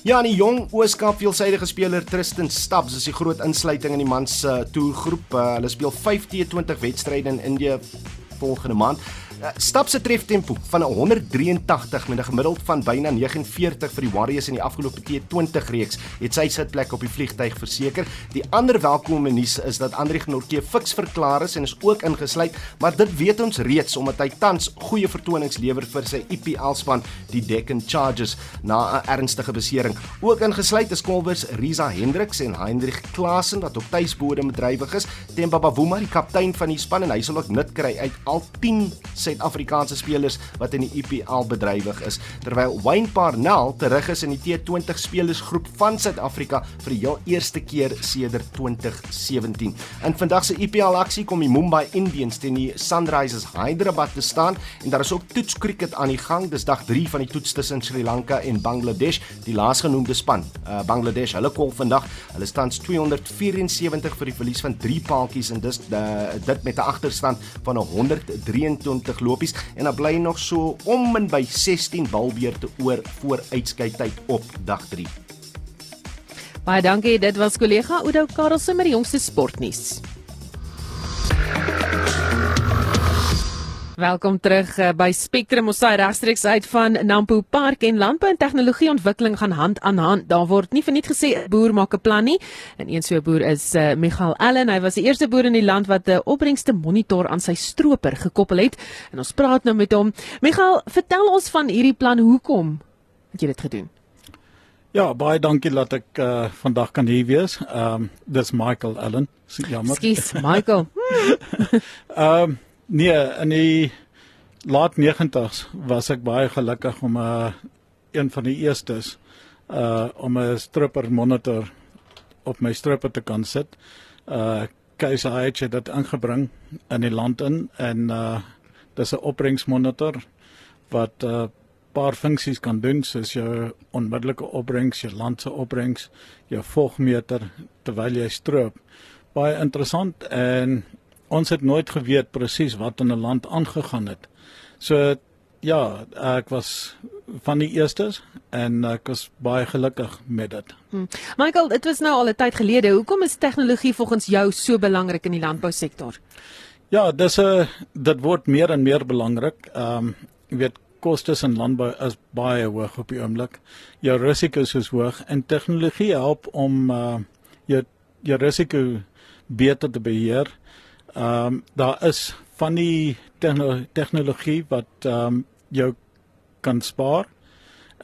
Ja, die jong Ooskaap veelsidige speler Tristan Stubbs is die groot insluiting in die mans uh, toergroep. Uh, hulle speel 5 T20 wedstryde in Indië volgende maand. Eh, stap se treftempo van 183 met 'n gemiddeld van byna 49 vir die Warriors in die afgelope T20 reeks het sy sitplek op die vliegtyg verseker. Die ander welkome nuus is dat Andri Gnorke fiks verklaar is en is ook ingesluit, maar dit weet ons reeds omdat hy tans goeie vertonings lewer vir sy IPL span, die Deccan Chargers, na 'n ernstige besering. Ook ingesluit is Kolwers Riza Hendriks en Hendrik Klasen wat op tuisbodem bedrywig is. Themba Bavuma, die kaptein van die span en hy sal ook nut kry uit al 10 Suid-Afrikaanse spelers wat in die IPL bedrywig is, terwyl Wayne Parnell terug is in die T20 spelersgroep van Suid-Afrika vir die heel eerste keer sedert 2017. In vandag se IPL aksie kom die Mumbai Indians teen die Sunrisers Hyderabad te staan en daar is ook toetskriket aan die gang. Dis dag 3 van die toets tussen Sri Lanka en Bangladesh, die laasgenoemde span. Uh, Bangladesh, hulle kom vandag. Hulle staan 274 vir die verlies van 3 paaltjies en dis uh, dit met 'n agterstand van 123 20 lopies en dan bly nog so om en by 16 balbeurte oor voor uitskeidtyd op dag 3. Baie dankie, dit was kollega Oudo Karelse met die jongste sportnuus. Welkom terug uh, by Spectrum ons saai regstreeks uit van Nampo Park en landbou en tegnologieontwikkeling gaan hand aan hand. Daar word nie verniet gesê 'n boer maak 'n plan nie. En een so 'n boer is uh, Michael Allen. Hy was die eerste boer in die land wat 'n uh, opbrengste monitor aan sy stroper gekoppel het. En ons praat nou met hom. Michael, vertel ons van hierdie plan. Hoekom het jy dit gedoen? Ja, baie dankie dat ek uh, vandag kan hier wees. Ehm um, dis Michael Allen. Jammer. Skus, Michael. Ehm um, Nee, in die laat 90s was ek baie gelukkig om 'n uh, een van die eerstes uh om 'n stripper monitor op my stripper te kan sit. Uh Keisa het dit ingebring in die land in en uh dis 'n opbrengsmonitor wat 'n uh, paar funksies kan doen soos jou onmiddellike opbrengs, jou land se opbrengs, jou vogmeter terwyl jy stroop. Baie interessant en ons het nooit geweet presies wat in 'n land aangegaan het. So ja, ek was van die eerstes en ek was baie gelukkig met dit. Hmm. Michael, dit was nou al 'n tyd gelede. Hoekom is tegnologie volgens jou so belangrik in die landbousektor? Ja, dis 'n dit word meer en meer belangrik. Ehm um, jy weet kostes in landbou is baie hoog op die oomblik. Jou risiko's is hoog en tegnologie help om uh jou jou risiko beter te beheer. Ehm um, daar is van die tegnologie wat ehm um, jou kan spaar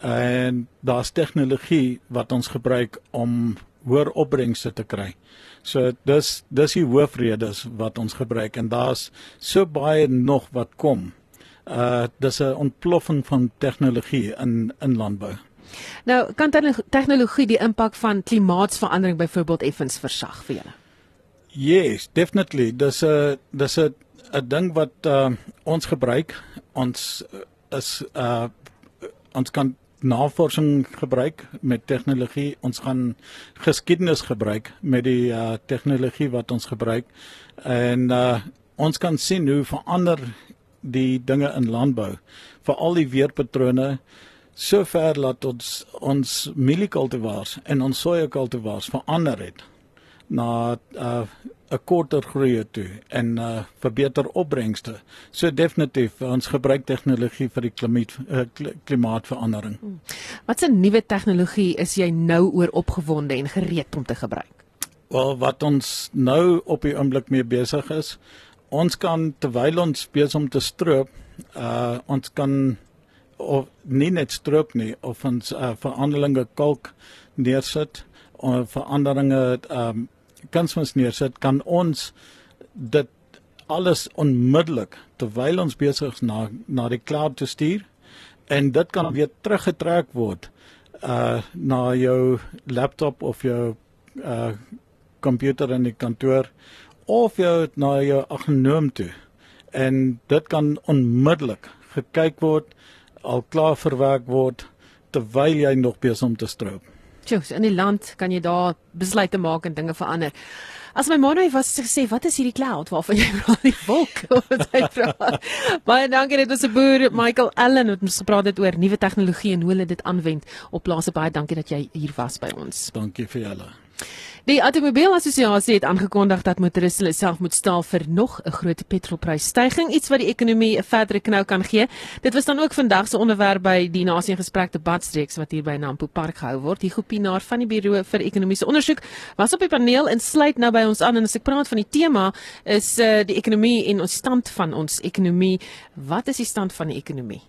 en daar's tegnologie wat ons gebruik om hoër opbrengste te kry. So dis dis die hoofredes wat ons gebruik en daar's so baie nog wat kom Uh dis 'n ontploffing van tegnologie in in landbou. Nou, kan tegnologie die impak van klimaatsverandering byvoorbeeld effens versag vir julle? Yes, definitely. Dis 'n dis 'n 'n ding wat uh, ons gebruik. Ons is uh ons kan navorsing gebruik met tegnologie. Ons gaan geskiedenis gebruik met die uh tegnologie wat ons gebruik. En uh ons kan sien hoe verander die dinge in landbou. Veral die weerpatrone sover laat ons ons mieliekultivars en ons sojakultivars verander het na uh 'n korter groei toe en uh verbeter opbrengste. So definitief ons gebruik tegnologie vir die klimaat uh, klimaatverandering. Hmm. Wat 'n nuwe tegnologie is jy nou oor opgewonde en gereed om te gebruik? Wel wat ons nou op die oomblik mee besig is, ons kan terwyl ons besig om te stroop, uh ons kan of nie net stroop nie of ons uh, veranderlinge kalk neersit of veranderinge um kunsmis neersit, kan ons dit alles onmiddellik terwyl ons besig is na na die cloud te stuur en dit kan weer teruggetrek word uh na jou laptop of jou uh komputer in die kantoor of jou na jou agnoom toe en dit kan onmiddellik gekyk word al klaar verwerk word terwyl jy nog besig om te stroop. Tjoes, in die land kan jy daar besluite maak en dinge verander. As my man nou was gesê, wat is hierdie cloud waarvan jy praat die wolk wat hy praat. Baie dankie dit was 'n boer Michael Allen wat ons gepraat het oor nuwe tegnologie en hoe hulle dit aanwend op plase. Baie dankie dat jy hier was by ons. Dankie vir julle. Die Automobielassosiasie het aangekondig dat motoriste self moet staal vir nog 'n groot petrolprysstygings, iets wat die ekonomie 'n verdere knou kan gee. Dit was dan ook vandag se onderwerp by die Nasie Gesprek debatstreeks wat hier by Nampo Park gehou word. Die groepienaar van die Buro vir Ekonomiese Ondersoek was op die paneel en sluit nou by ons aan en as ek praat van die tema is uh, die ekonomie en ons stand van ons ekonomie. Wat is die stand van die ekonomie?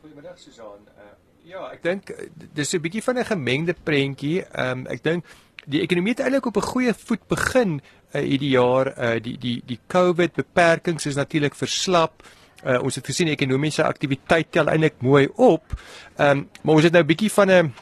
Goeiemiddag Susan. Uh, ja, ek dink dis 'n bietjie van 'n gemengde prentjie. Ehm um, ek dink die ekonomie het eintlik op 'n goeie voet begin uh, hierdie jaar. Uh, die die die COVID beperkings is natuurlik verslap. Uh, ons het gesien ekonomiese aktiwiteit tel eintlik mooi op. Ehm um, maar ons het nou 'n bietjie van 'n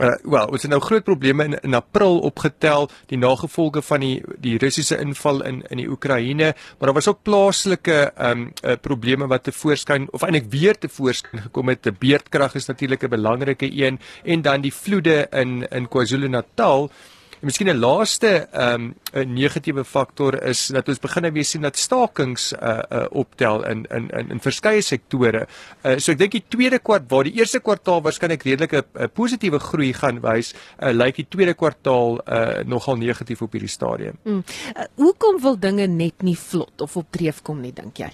Uh, wel, ons het nou groot probleme in in April opgetel, die nagevolge van die die Russiese inval in in die Oekraïne, maar daar was ook plaaslike ehm um, uh, probleme wat te voorskyn of eintlik weer te voorskyn gekom het. Die beerdkrag is natuurlik 'n belangrike een en dan die vloede in in KwaZulu-Natal. En miskien 'n laaste ehm um, negatiewe faktor is dat ons begin nou weer sien dat stakings uh uh optel in in in in verskeie sektore. Uh so ek dink die tweede kwart waar die eerste kwartaal waarskynlik redelike positiewe groei gaan wys, uh lyk die tweede kwartaal uh nogal negatief op hierdie stadium. Hmm. Uh, hoekom wil dinge net nie vlot of op dreef kom nie dink jy?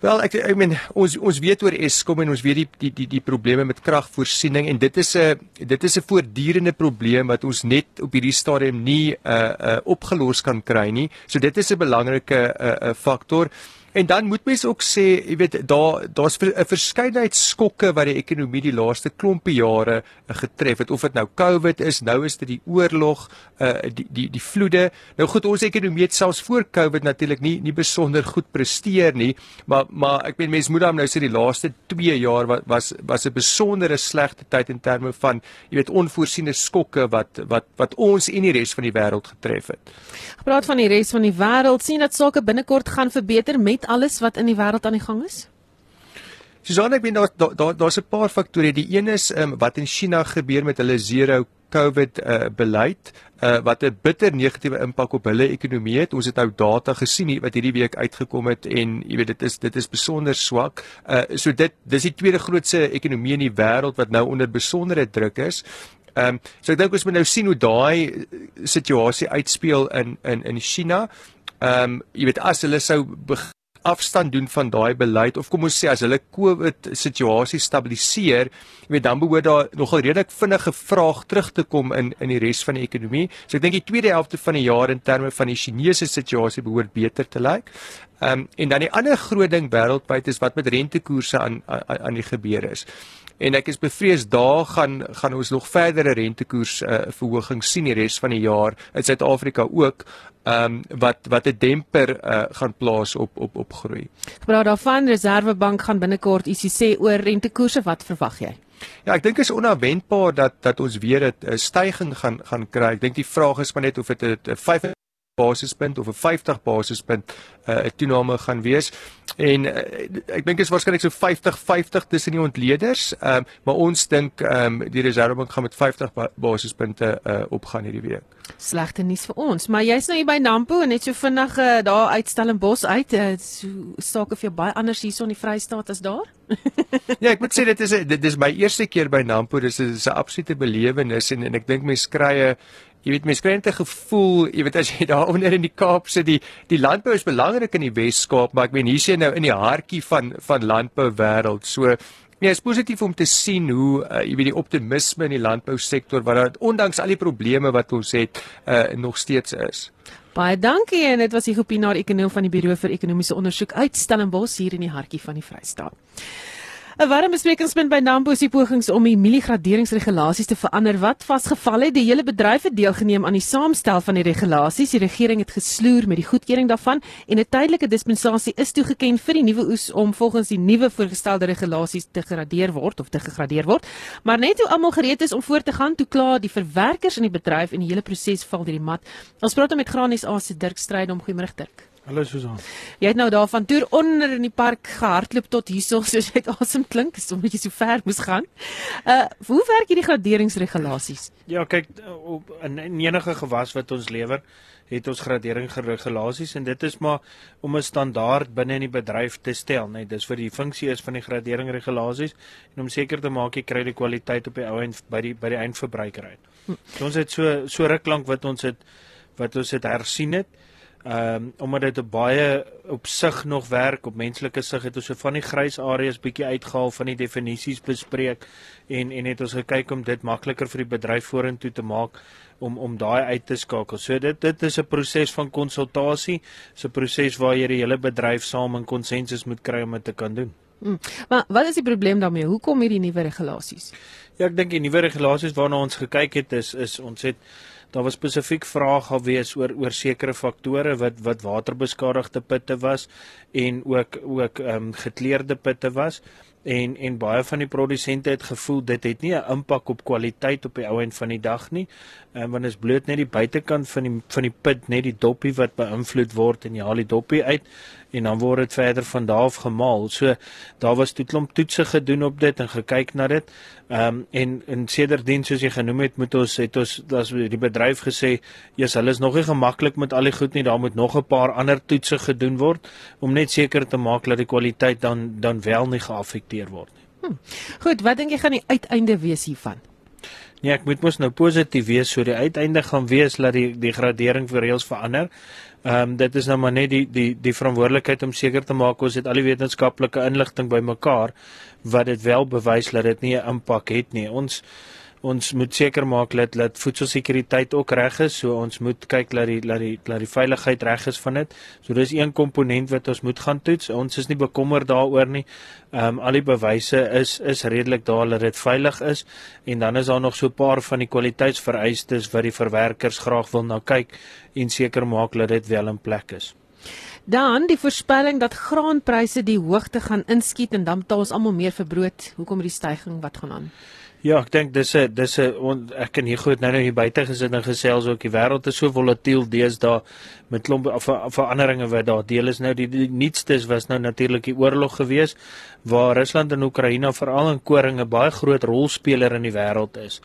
Wel ek ek meen ons ons weet oor Eskom en ons weet die die die die probleme met kragvoorsiening en dit is 'n dit is 'n voortdurende probleem wat ons net op hierdie stadium nie uh, uh, opgelos kan kry nie. So dit is 'n belangrike uh, uh, faktor. En dan moet mens ook sê, jy weet, daar daar's 'n verskeidenheid skokke wat die ekonomie die laaste klompie jare uh, getref het. Of dit nou COVID is, nou is dit die oorlog, uh die die die vloede. Nou goed, ons ekonomie het selfs voor COVID natuurlik nie nie besonder goed presteer nie, maar maar ek meen mense moet dan nou sê die laaste 2 jaar was was was 'n besondere slegte tyd in terme van jy weet onvoorsiene skokke wat wat wat ons en die res van die wêreld getref het. Gepraat van die res van die wêreld, sien dat sake binnekort gaan verbeter met met alles wat in die wêreld aan die gang is? Susan, ek weet daar's daar daar's 'n paar faktore. Die een is um, wat in China gebeur met hulle zero COVID uh, beleid uh, wat 'n bitter negatiewe impak op hulle ekonomie het. Ons het nou data gesien wat hierdie week uitgekom het en jy weet dit is dit is besonder swak. Uh, so dit dis die tweede grootste ekonomie in die wêreld wat nou onder besondere druk is. Ehm um, so ek dink ons moet nou sien hoe daai situasie uitspeel in in in China. Ehm um, jy weet as hulle sou afstand doen van daai beleid of kom ons sê as hulle COVID situasie stabiliseer, jy weet dan behoort daar nogal redelik vinnige vraag terug te kom in in die res van die ekonomie. So ek dink die tweede helfte van die jaar in terme van die Chinese situasie behoort beter te lyk. Ehm um, en dan die ander groot ding wêreldwyd is wat met rentekoerse aan aan, aan die gebeur is en ek is bevrees daar gaan gaan ons nog verdere rentekoers uh, verhoging sien die res van die jaar in Suid-Afrika ook ehm um, wat wat 'n demper uh, gaan plaas op op op groei. Gepraat daarvan Reserwebank gaan binnekort ietsie sê oor rentekoerse wat verwag jy? Ja, ek dink is onverwendbaar dat dat ons weer 'n stygings gaan gaan kry. Ek dink die vraag is maar net of dit 'n 5 basispunt of 'n 50 basispunt uh, 'n uh, toename gaan wees. En uh, ek dink dit is waarskynlik so 50-50 tussen die ontleeders, um, maar ons dink um, die Reservebank gaan met 50 ba basispunte uh, opgaan hierdie week. Slegte nuus vir ons, maar jy's nou hier by Nampo en net so vinnig uh, daar uitstel in Bos uit. Uh, so saak of jy baie anders hierson in die Vrystaat as daar? ja, ek moet sê dit is dit is my eerste keer by Nampo. Dis 'n absolute belewenis en en ek dink mense kry 'n Jy weet mens kry net 'n gevoel, jy weet as jy daar onder in die Kaap sit, die die landbou is belangrik in die Wes-Kaap, maar ek meen hier sien nou in die hartjie van van landbou wêreld. So nee, is positief om te sien hoe uh, jy weet die optimisme in die landbou sektor wat daar ondanks al die probleme wat ons het, uh, nog steeds is. Baie dankie en dit was die Gopinaar ekonom van die Buro vir Ekonomiese Onderzoek uit Stellenbosch hier in die hartjie van die Vrystaat. 'n Warm besprekingspunt by Nampo se pogings om die mieliegraderingsregulasies te verander wat vasgevall het. Die hele bedryf het deelgeneem aan die saamstel van die regulasies. Die regering het gesloer met die goedkeuring daarvan en 'n tydelike dispensasie is toegeken vir die nuwe oes om volgens die nuwe voorgestelde regulasies te gradeer word of te gegradeer word. Maar net toe almal gereed is om voort te gaan, toe klaar die verwerkers in die bedryf en die hele proses val deur die mat. Ons praat met Granies A se Dirk Strydom. Goeiemôre Dirk. Hallo Susan. Jy het nou daar van toer onder in die park gehardloop tot hierso soos jy asem klink, is omdat jy so ver moes gaan. Uh hoe werk hierdie graderingsregulasies? Ja, kyk op in, in enige gewas wat ons lewer, het ons graderingsregulasies en dit is maar om 'n standaard binne in die bedryf te stel, net dis vir die funksie is van die graderingsregulasies en om seker te maak jy kry die kwaliteit op die ou end by die by die eindverbruiker uit. Hm. So ons het so so ruk lank wat ons het wat ons het hersien het Ehm um, omdat dit baie op sig nog werk op menslike sig het ons so van die grys areas bietjie uitgehaal van die definisies bespreek en en het ons gekyk om dit makliker vir die bedryf vorentoe te maak om om daai uit te skakel. So dit dit is 'n proses van konsultasie, 'n proses waar jy die hele bedryf saam in konsensus moet kry om dit te kan doen. Hmm. Maar wat is die probleem daarmee? Hoekom hierdie nuwe regulasies? Ja, ek dink die nuwe regulasies waarna ons gekyk het is is ons het daar was spesifiek vrae gewees oor oor sekere faktore wat wat waterbeskadigde putte was en ook ook ehm um, gekleurde putte was en en baie van die produsente het gevoel dit het nie 'n impak op kwaliteit op die ou end van die dag nie. Ehm um, want dit is bloot net die buitekant van die van die put net die doppie wat beïnvloed word en jy haal die doppie uit en dan word dit verder van daar af gemaal. So daar was toe klomp toetse gedoen op dit en gekyk na dit. Ehm um, en en sedertdien soos jy genoem het, moet ons het ons dat die bedryf gesê, "Jesus, hulle is nog nie gemaklik met al die goed nie. Daar moet nog 'n paar ander toetse gedoen word om net seker te maak dat die kwaliteit dan dan wel nie geaffekteer word nie." Hm. Goed, wat dink jy gaan die uiteinde wees hiervan? Nee, ek moet mos nou positief wees so die uiteinde gaan wees dat die die gradering vir reëls verander. Ehm um, dit is nou maar net die die die verantwoordelikheid om seker te maak ons het al die wetenskaplike inligting bymekaar wat dit wel bewys dat dit nie 'n impak het nie. Ons ons moet seker maak dat dat voedselsekuriteit ook reg is. So ons moet kyk dat die dat die dat die veiligheid reg is van dit. So dis een komponent wat ons moet gaan toets. Ons is nie bekommerd daaroor nie. Ehm um, al die bewyse is is redelik daar dat dit veilig is en dan is daar nog so 'n paar van die kwaliteitsvereistes wat die verwerkers graag wil na kyk en seker maak dat dit wel in plek is. Dan die voorspelling dat graanpryse die hoogte gaan inskiet en dan betaal ons almal meer vir brood. Hoekom die stygings wat gaan aan? Ja, ek dink dis 'n dis 'n ek kan hier goed nou nou hier buite gesit en gesels ook die wêreld is so volatiel deesdae met klomp veranderinge wat daar deel is. Nou die, die nuutste was nou natuurlik die oorlog gewees waar Rusland en Oekraïne veral in koring 'n baie groot rolspeler in die wêreld is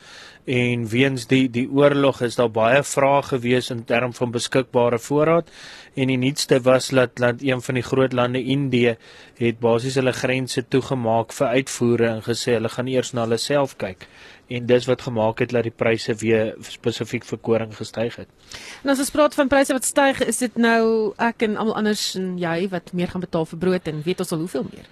en weens die die oorlog is daar baie vrae gewees in term van beskikbare voorraad en die nuutste was dat dat een van die groot lande Indië het basies hulle grense toegemaak vir uitvoere en gesê hulle gaan eers na hulle self kyk en dis wat gemaak het dat die pryse weer spesifiek vir koring gestyg het. En as ons praat van pryse wat styg, is dit nou ek en almal anders en jy wat meer gaan betaal vir brood en weet ons al hoeveel meer?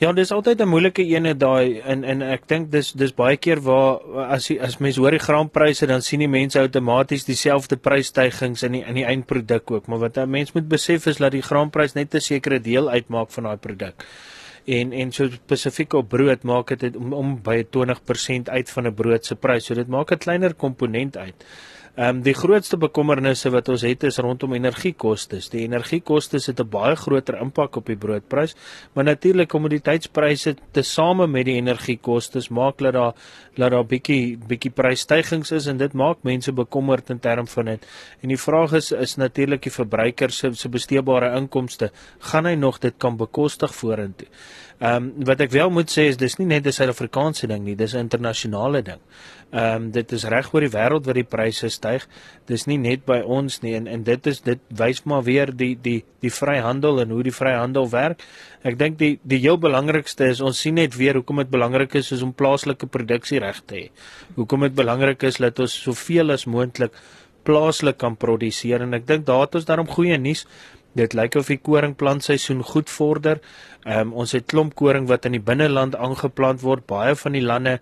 Ja, dis altyd 'n moeilike ene daai en en ek dink dis dis baie keer waar as as mense hoor die graanpryse dan sien die mense outomaties dieselfde prysstygings in die in die eindproduk ook, maar wat 'n mens moet besef is dat die graanprys net 'n sekere deel uitmaak van daai produk. En en so spesifiek op brood maak dit om, om by 20% uit van 'n brood se prys. So dit maak 'n kleiner komponent uit. Ehm um, die grootste bekommernisse wat ons het is rondom energiekoste. Die energiekoste het 'n baie groter impak op die broodprys, maar natuurlik kommoditeitspryse tesame met die energiekoste maak dat daar dat daar bietjie bietjie prysstygings is en dit maak mense bekommerd in term van dit. En die vraag is is natuurlik die verbruiker se se besteedbare inkomste, gaan hy nog dit kan bekostig vorentoe? Ehm um, wat ek wel moet sê is dis nie net 'n Suid-Afrikaanse ding nie, dis 'n internasionale ding. Ehm um, dit is reg oor die wêreld waar die pryse styg. Dis nie net by ons nie en en dit is dit wys maar weer die die die vryhandel en hoe die vryhandel werk. Ek dink die die heel belangrikste is ons sien net weer hoekom dit belangrik is, om plaaslike produksie reg te hê. Hoekom dit belangrik is dat ons soveel as moontlik plaaslik kan produseer en ek dink daar het ons daarom goeie nuus. Dit lyk of die koringplantseisoen goed vorder. Ehm um, ons het klomp koring wat in die binneland aangeplant word. Baie van die lande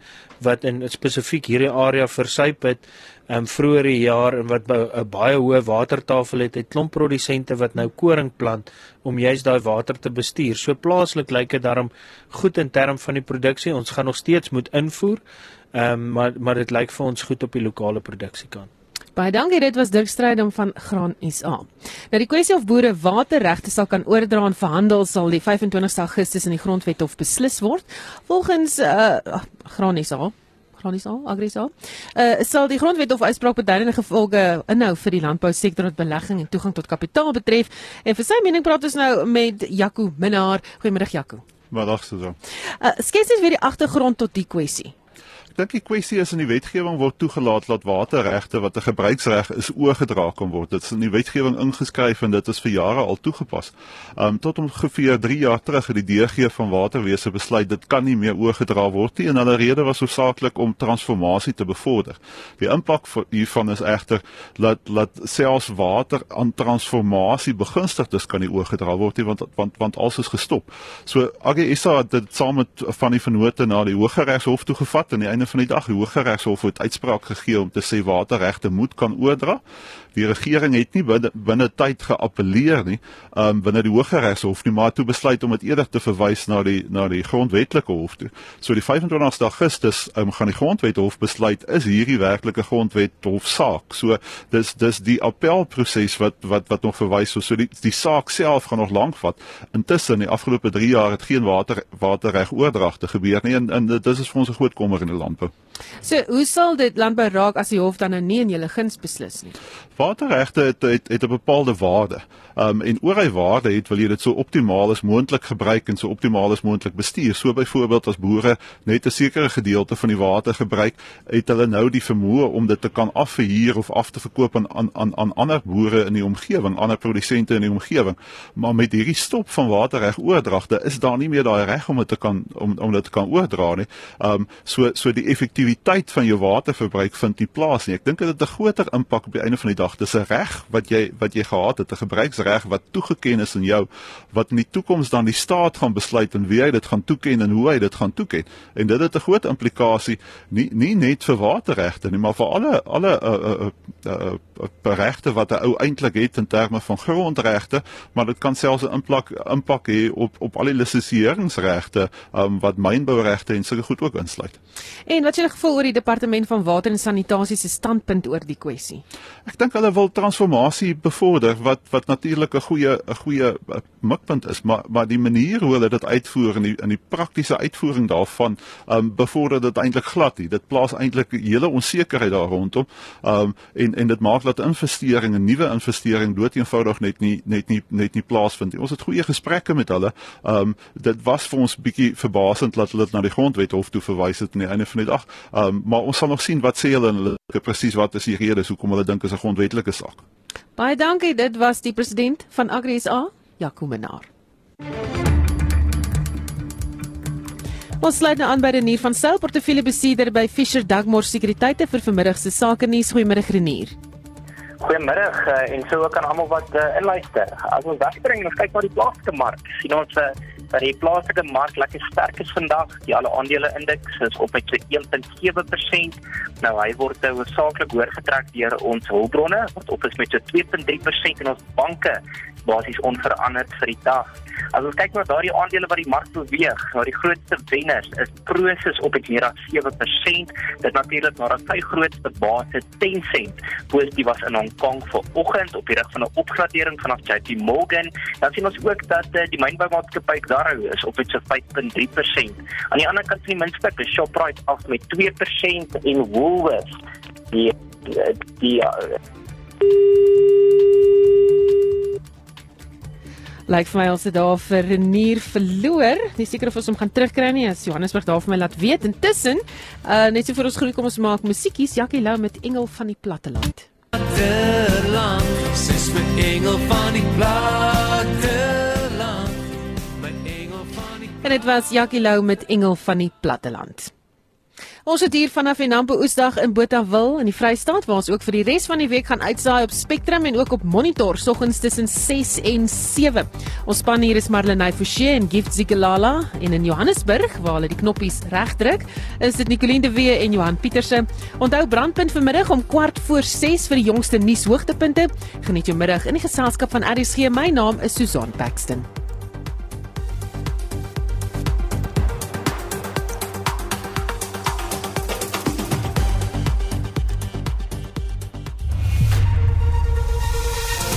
wat in spesifiek hierdie area versuip het, ehm um, vroeër die jaar en wat 'n baie hoë watertafel het, het klomp produsente wat nou koring plant om juist daai water te bestuur. So plaaslik lyk dit daarom goed in term van die produksie. Ons gaan nog steeds moet invoer. Ehm um, maar maar dit lyk vir ons goed op die lokale produksiekant. Baie dankie, dit was Dirk Strydom van Graan SA. Nou die kwessie of boere waterregte sal kan oordra en verhandel sal die 25 Augustus in die Grondwet hof beslis word. Volgens uh Graan SA Granies al, Agrisa. Uh sal die grondwet of uitspraak beduidende gevolge inhou vir die landbousektor wat belegging en toegang tot kapitaal betref. En vir sy mening praat ons nou met Jaco Minnar. Goeiemiddag Jaco. Middag Susan. Uh skets net weer die agtergrond tot die kwessie dink die kwessie is in die wetgewing word toegelaat dat waterregte wat 'n gebruiksreg is oorgedra kan word. Dit is in die wetgewing ingeskryf en dit is vir jare al toegepas. Um tot ongeveer 3 jaar terug het die DG van Waterwese besluit dit kan nie meer oorgedra word nie en hulle rede was hoofsaaklik om transformasie te bevorder. Die impak hiervan is egter dat dat selfs water aan transformasie begunstigdes kan nie oorgedra word nie want want want alles is gestop. So AGSA het dit saam met van die vennote na die Hooggeregshof toe gevat en die einde van die dag die Hooggeregshof het uitspraak gegee om te sê waterregte moet kan oordra. Die regering het nie binne, binne tyd geappeleer nie, um binne die Hooggeregshof nie, maar toe besluit om dit eerder te verwys na die na die grondwetlike hof toe. So die 25 Augustus um gaan die grondwethof besluit is hierdie werklike grondwethof saak. So dis dis die appelproses wat wat wat nog verwys so, so die die saak self gaan nog lank vat. Intussen die afgelope 3 jaar het geen water waterreg oordragte gebeur nie en, en dit is vir ons 'n groot kommer in die landbou. So hoe sal dit landbou raak as die hof dan nou nie in julle guns beslis nie? Waterregte het het, het 'n bepaalde waarde. Um en oor hy waarde het wil jy dit so optimaal as moontlik gebruik en so optimaal as moontlik bestuur. So byvoorbeeld as boere net 'n sekere gedeelte van die water gebruik, het hulle nou die vermoë om dit te kan afverhuur of af te verkoop aan aan aan, aan ander boere in die omgewing, ander produsente in die omgewing. Maar met hierdie stop van waterreg oordragte is daar nie meer daai reg om dit te kan om om dit te kan oordra nie. Um so so die effektiwiteit van jou waterverbruik vind nie plaas nie. Ek dink dit het 'n groter impak op die einde van die dag. Dis 'n reg wat jy wat jy gehad het, 'n gebruiksreg wat toegeken is aan jou wat in die toekoms dan die staat gaan besluit en wie hy dit gaan toeken en hoe hy dit gaan toeken. En dit het 'n groot implikasie nie nie net vir waterregte nie, maar vir alle alle uh uh uh, uh regte wat 'n ou eintlik het in terme van grondregte, maar dit kan selfs 'n impak impak hê op op al die lisenseringsregte um, wat mynbouregte en sulke goed ook insluit. En wat is julle gevoel oor die departement van water en sanitasie se standpunt oor die kwessie? Ek dink hulle wil transformasie bevorder wat wat natuurlik 'n goeie 'n goeie eh, mikpunt is, maar maar die manier hoe hulle dit uitvoer en die in die praktiese uitvoering daarvan, ehm um, bevorder dit eintlik glad nie. Dit plaas eintlik hele onsekerheid daar rondom. Ehm um, en en dit maak dat investering en nuwe investering dood eenvoudig net nie net nie net nie plaasvind nie. Ons het goeie gesprekke met hulle. Ehm um, dit was vir ons bietjie verbasend dat hulle dit na die grondwet hof toe verwys het aan die einde van die dag. Ehm um, maar ons sal nog sien wat sê hulle en hulle presies wat is die redes hoekom hulle dink is 'n grondwetlike saak. Baie dankie, dit was die president van AgriSA, Jaco Menaar. Ons sluit nou aan by Renier van Sail, portefeuillebesitter by Fisher Dugmore Sekuriteite vir vanmiddag se sake nuus. Goeiemiddag Renier. Goeiemiddag uh, en so ook aan almal wat uh, inluister. As ons wegspring en kyk na die plaaslike mark, sien ons 'n uh, dat die plaaslike mark lekker sterk is vandag. Die alle aandele indeks is op met so 1.7%. Nou hy word nou hoofsaaklik hoorgetrek deur ons hulpbronne wat op is met so 2.3% en ons banke basies onveranderd vir die dag. As ons kyk na daardie aandele wat die mark beweeg, nou die grootste wenners is Prosus op met meer as 7%. Dit natuurlik nadat sy grootste basis Tencent positief was in Hong Kong vanoggend op die rig van 'n opgradering vanaf JP Morgan. Dan sien ons ook dat uh, die mynboumaatskappy Darrow is op met so 5.3%. Aan die ander kant van die muntstuk is Shoprite af met 2% en Woolworths die die, die Lyk vir my ons het daar vir Renier verloor. Nie seker of ons hom gaan terugkry nie. As Johannesburg daar vir my laat weet. Intussen, uh net so vir ons groet kom ons maak musiekies. Jackie Lou met Engel van die Platteland. Platteland, sis met Engel van die Platteland. En dit was Jackie Lou met Engel van die Platteland. Ons het hier vanaf die Nampo Oesdag in Botawil in die Vrystaat waar ons ook vir die res van die week gaan uitsaai op Spectrum en ook op Monitor soggens tussen 6 en 7. Ons span hier is Marlenae Forsie en Gift Zikalala en in Johannesburg waar hulle die knoppies regdruk, is dit Nicoline de Wee en Johan Pieterse. Onthou brandpunt vanmiddag om kwart voor 6 vir die jongste nuushoogtepunte. Geniet jou middag in die geselskap van RSG. My naam is Susan Paxton.